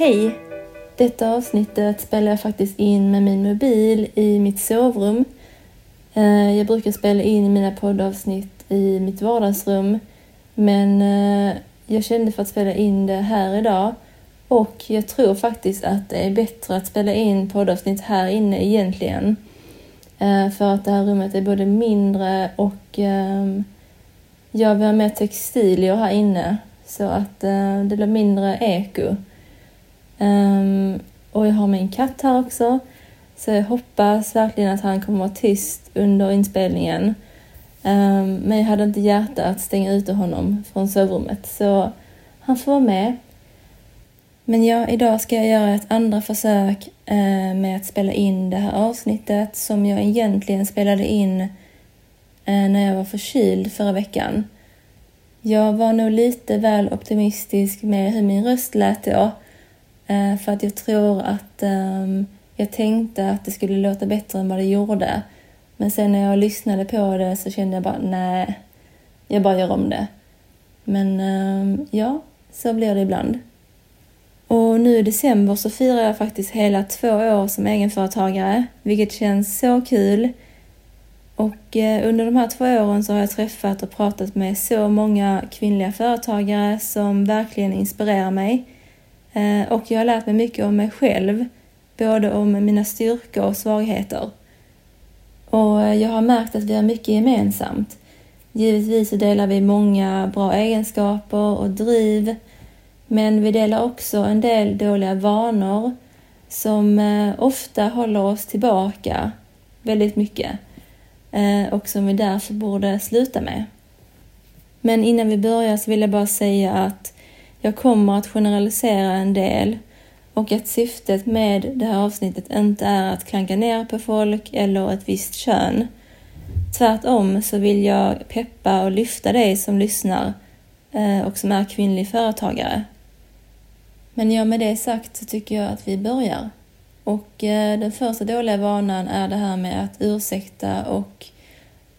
Hej! Detta avsnittet spelar jag faktiskt in med min mobil i mitt sovrum. Eh, jag brukar spela in mina poddavsnitt i mitt vardagsrum men eh, jag kände för att spela in det här idag och jag tror faktiskt att det är bättre att spela in poddavsnitt här inne egentligen. Eh, för att det här rummet är både mindre och ehm, jag vill ha mer textilier här inne så att det blir mindre eko. Um, och jag har min katt här också. Så jag hoppas verkligen att han kommer vara tyst under inspelningen. Um, men jag hade inte hjärta att stänga ute honom från sovrummet så han får vara med. Men ja, idag ska jag göra ett andra försök eh, med att spela in det här avsnittet som jag egentligen spelade in eh, när jag var förkyld förra veckan. Jag var nog lite väl optimistisk med hur min röst lät då Eh, Eh, för att jag tror att um, jag tänkte att det skulle låta bättre än vad det gjorde. Men sen när jag lyssnade på det så kände jag bara nej, jag bara gör om det. Men um, ja, så blir det ibland. Och nu i december så firar jag faktiskt hela två år som egenföretagare, vilket känns så kul. Och eh, under de här två åren så har jag träffat och pratat med så många kvinnliga företagare som verkligen inspirerar mig Eh, och jag har lärt mig mycket om mig själv, både om mina styrkor och svagheter. Och eh, jag har märkt att vi har mycket gemensamt. Givetvis så delar vi många bra egenskaper och driv, men vi delar också en del dåliga vanor som eh, ofta håller oss tillbaka väldigt mycket och som vi därför borde sluta med. Men innan vi börjar så vill jag bara säga att jag kommer att generalisera en del och att syftet med det här avsnittet inte är att klanka ner på folk eller ett visst kön. Tvärtom så vill jag peppa och lyfta dig som lyssnar eh, och som är kvinnlig företagare. Men ja, med det sagt så tycker jag att vi börjar. Och eh, den första dåliga vanan är det här med att ursäkta och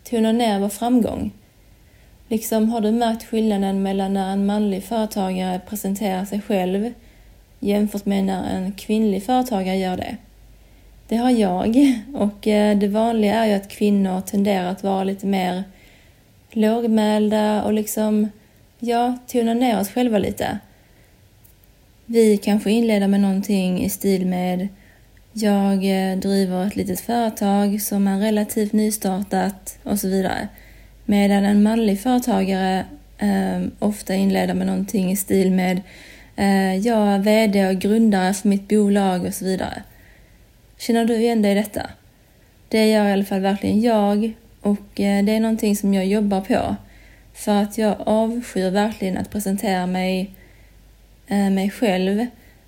tona ner vår framgång. Liksom, har du märkt skillnaden mellan när en manlig företagare presenterar sig själv jämfört med när en kvinnlig företagare gör det? Det har jag och eh, det vanliga är ju att kvinnor tenderar att vara lite mer lågmälda och liksom, ja, tona ner oss själva lite. Vi kanske inleder med någonting i stil med jag eh, driver ett litet företag som är relativt nystartat och så vidare. Medan en manlig företagare eh, ofta inleder med någonting i stil med eh, jag är VD och grundare för mitt bolag och så vidare. Känner du igen dig i detta? Det gör i alla fall verkligen jag och eh, det är någonting som jag jobbar på. För att jag avskyr verkligen att presentera mig, eh, mig själv,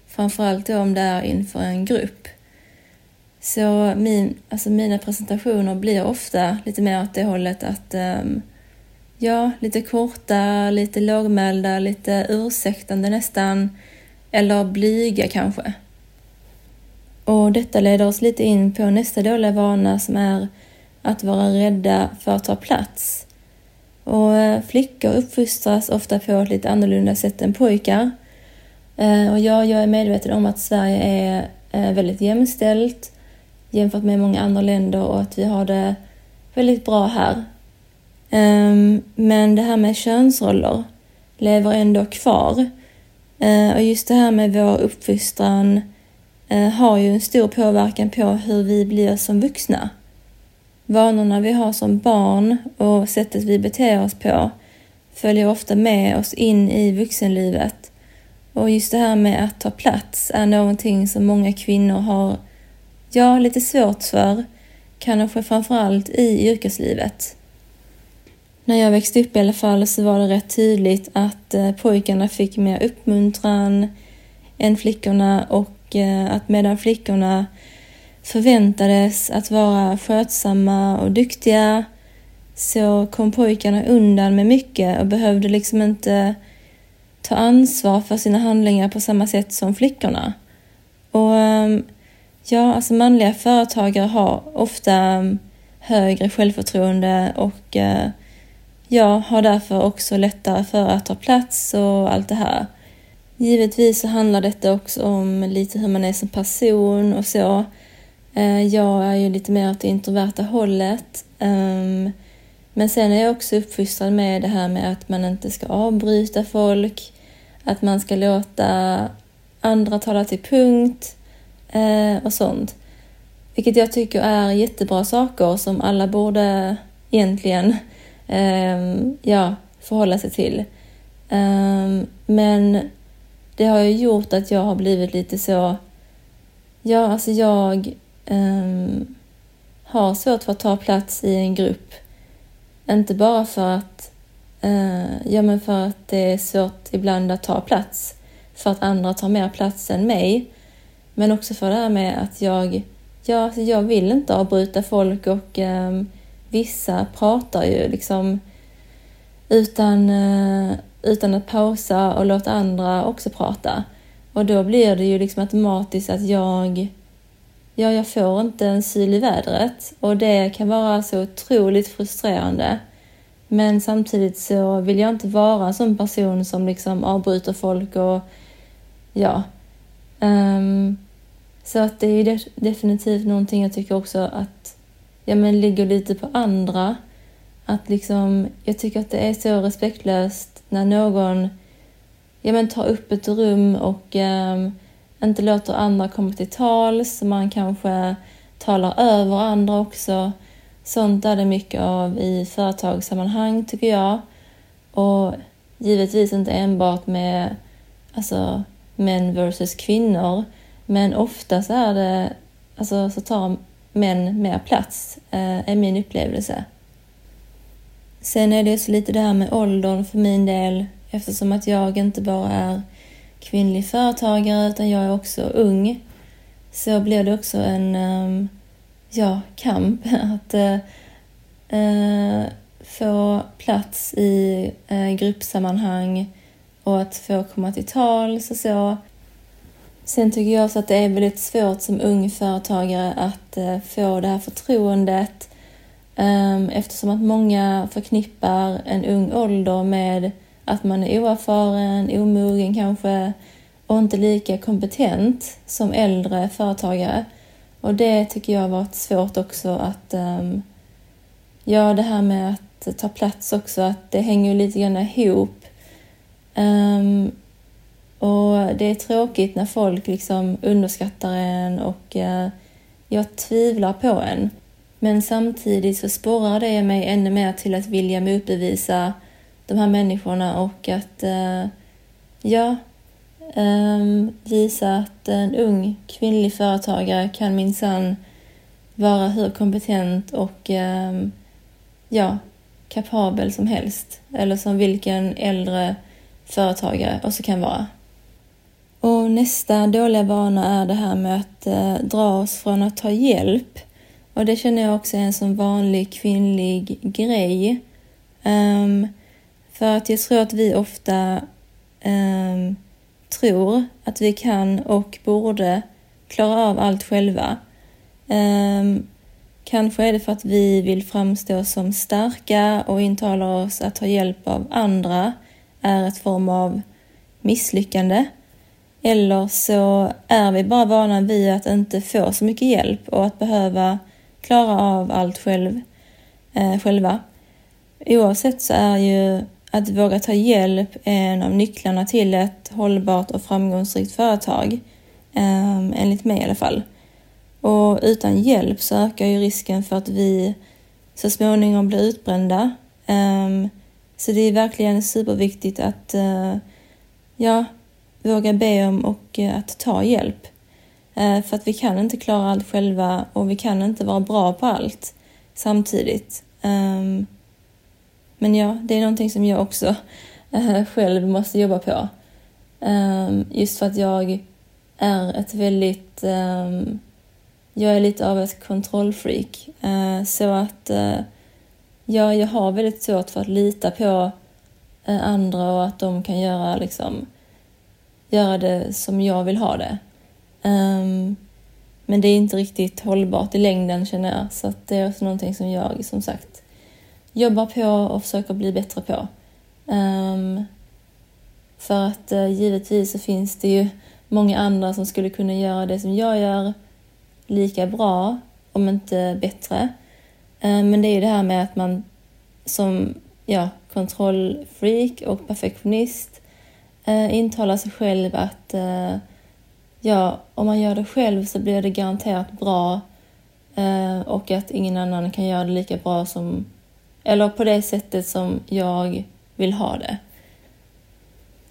framförallt då om det är inför en grupp. Så min, alltså mina presentationer blir ofta lite mer åt det hållet att um, ja, lite korta, lite lågmälda, lite ursäktande nästan, eller blyga kanske. Och detta leder oss lite in på nästa dåliga vana som är att vara rädda för att ta plats. Och eh, flickor uppfostras ofta på ett lite annorlunda sätt än pojkar. Eh, och ja, jag är medveten om att Sverige är eh, väldigt jämställt jämfört med många andra länder och att vi har det väldigt bra här. Ehm, men det här med könsroller lever ändå kvar. Ehm, och just det här med vår uppfostran eh, har ju en stor påverkan på hur vi blir som vuxna. Vanorna vi har som barn och sättet vi beter oss på följer ofta med oss in i vuxenlivet. Och just det här med att ta plats är någonting som många kvinnor har ja, lite svårt för, kanske framförallt i yrkeslivet. när jag växte upp i alla fall så var det rätt tydligt att eh, pojkarna fick mer uppmuntran än flickorna och eh, att medan flickorna förväntades att vara skötsamma och duktiga så kom pojkarna undan med mycket och behövde liksom inte ta ansvar för sina handlingar på samma sätt som flickorna. Och ehm, ja, alltså manliga företagare har ofta mm, högre självförtroende och eh, jag har därför också lättare för att ta plats och allt det här. Givetvis så handlar detta också om lite hur man är som person och så. Eh, jag är ju lite mer åt det introverta hållet. Ehm, men sen är jag också uppfostrad med det här med att man inte ska avbryta folk, att man ska låta andra tala till punkt Eh, och sånt. Vilket jag tycker är jättebra saker som alla borde egentligen ehm, ja, förhålla sig till. Ehm, men det har ju gjort att jag har blivit lite så... Ja, alltså jag um, har svårt för att ta plats i en grupp. Inte bara för att, uh, ja, men för att det är svårt ibland att ta plats, för att andra tar mer plats än mig. Men också för det här med att jag, ja, alltså jag vill inte avbryta folk och um, vissa pratar ju liksom utan, uh, utan att pausa och låta andra också prata. Och då blir det ju liksom automatiskt att jag, ja, jag får inte en syl i vädret och det kan vara så otroligt frustrerande. Men samtidigt så vill jag inte vara en sån person som liksom avbryter folk och ja. Um, så att det är definitivt någonting jag tycker också att ja, men ligger lite på andra. Att liksom, jag tycker att det är så respektlöst när någon ja, men tar upp ett rum och eh, inte låter andra komma till tals. Man kanske talar över andra också. Sånt är det mycket av i företagssammanhang tycker jag. Och givetvis inte enbart med alltså, män versus kvinnor. Men ofta så är det, alltså så tar män mer plats, eh, är min upplevelse. Sen är det så lite det här med åldern för min del eftersom att jag inte bara är kvinnlig företagare utan jag är också ung så blir det också en ehm, ja, kamp att äh, få plats i äh, gruppsammanhang och att få komma till tals och så. Sen tycker jag också att det är väldigt svårt som ung företagare att eh, få det här förtroendet ehm, eftersom att många förknippar en ung ålder med att man är oerfaren, omogen kanske och inte lika kompetent som äldre företagare. Och det tycker jag har varit svårt också att um, ja, det här med att ta plats också, att det hänger ju lite grann ihop. Um, och det är tråkigt när folk liksom underskattar en och eh, jag tvivlar på en. Men samtidigt så sporrar det mig ännu mer till att vilja motbevisa de här människorna och att eh, ja, eh, visa att en ung kvinnlig företagare kan minsann vara hur kompetent och ehm, ja, kapabel som helst. Eller som vilken äldre företagare också kan vara. Och nästa dåliga vana är det här med att eh, dra oss från att ta hjälp. Och det känner jag också är en sån vanlig kvinnlig grej. Um, för att jag tror att vi ofta um, tror att vi kan och borde klara av allt själva. Um, kanske är det för att vi vill framstå som starka och intalar oss att ta hjälp av andra är ett form av misslyckande. Eller så är vi bara vana vid att inte få så mycket hjälp och att behöva klara av allt själv, eh, själva. Oavsett så är ju att våga ta hjälp en av nycklarna till ett hållbart och framgångsrikt företag, eh, enligt mig i alla fall. Och utan hjälp så ökar ju risken för att vi så småningom blir utbrända. Eh, så det är verkligen superviktigt att eh, ja, våga be om och eh, att ta hjälp. Eh, för att vi kan inte klara allt själva och vi kan inte vara bra på allt samtidigt. Ehm, men ja, det är någonting som jag också eh, själv måste jobba på. Ehm, just för att jag är ett väldigt... Ehm, jag är lite av ett kontrollfreak. Så att ja, jag har väldigt svårt för att lita på andra och att de kan göra, liksom, göra det som jag vill ha det. Um, men det är inte riktigt hållbart i längden känner jag. Så det är också någonting som jag som sagt jobbar på och försöker bli bättre på. Um, för att uh, givetvis så finns det ju många andra som skulle kunna göra det som jag gör lika bra, om inte bättre. Uh, men det är ju det här med att man som ja, kontrollfreak och perfektionist eh, intala sig själv att eh, ja, om man gör det själv så blir det garanterat bra eh, och att ingen annan kan göra det lika bra som, eller på det sättet som jag vill ha det.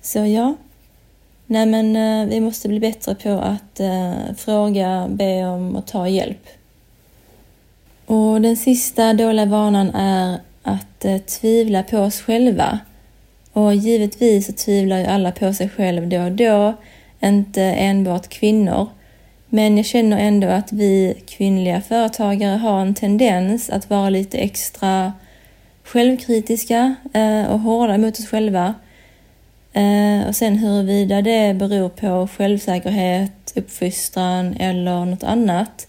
Så ja, nej men eh, vi måste bli bättre på att eh, fråga, be om och ta hjälp. Och den sista dåliga vanan är att eh, tvivla på oss själva. Och givetvis så tvivlar ju alla på sig själv då och då inte enbart kvinnor. Men jag känner ändå att vi kvinnliga företagare har en tendens att vara lite extra självkritiska eh, och hårda mot oss själva. Eh, och sen huruvida det beror på självsäkerhet, uppfostran eller något annat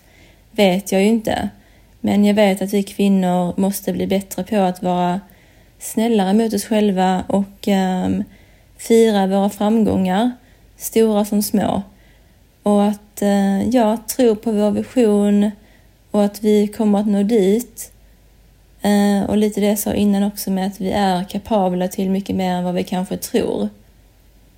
vet jag ju inte. Men jag vet att vi kvinnor måste bli bättre på att vara snällare mot oss själva och um, fira våra framgångar stora som små. Och att eh, uh, jag tro på vår vision och att vi kommer att nå dit. Uh, och lite det jag sa innan också med att vi är kapabla till mycket mer än vad vi kanske tror.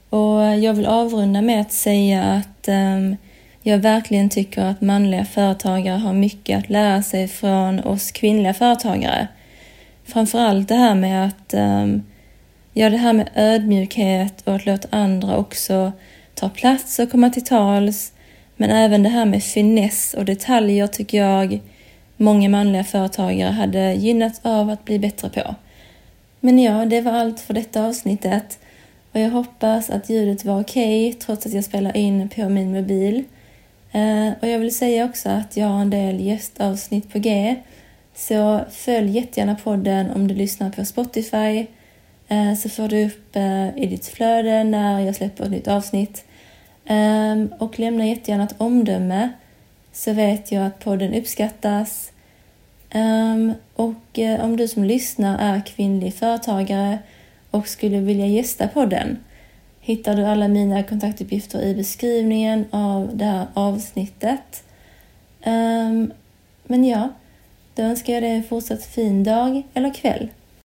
Och jag vill avrunda med att säga att um, jag verkligen tycker att manliga företagare har mycket att lära sig från oss kvinnliga företagare. Framförallt det här med att um, ja, det här med ödmjukhet och att låta andra också ta plats och komma till tals. Men även det här med finess och detaljer tycker jag många manliga företagare hade gynnats av att bli bättre på. Men ja, det var allt för detta avsnittet. Och jag hoppas att ljudet var okej okay, trots att jag spelar in på min mobil. Eh, och jag vill säga också att jag har en del gästavsnitt på G. Så följ jättegärna podden om du lyssnar på Spotify eh, så får du upp eh, i ditt flöde när jag släpper ett nytt avsnitt. Ehm, och lämna jättegärna ett omdöme så vet jag att podden uppskattas. Ehm, och eh, om du som lyssnar är kvinnlig företagare och skulle vilja gästa podden hittar du alla mina kontaktuppgifter i beskrivningen av det här avsnittet. Ehm, men ja, då önskar jag dig en fortsatt fin dag eller kväll.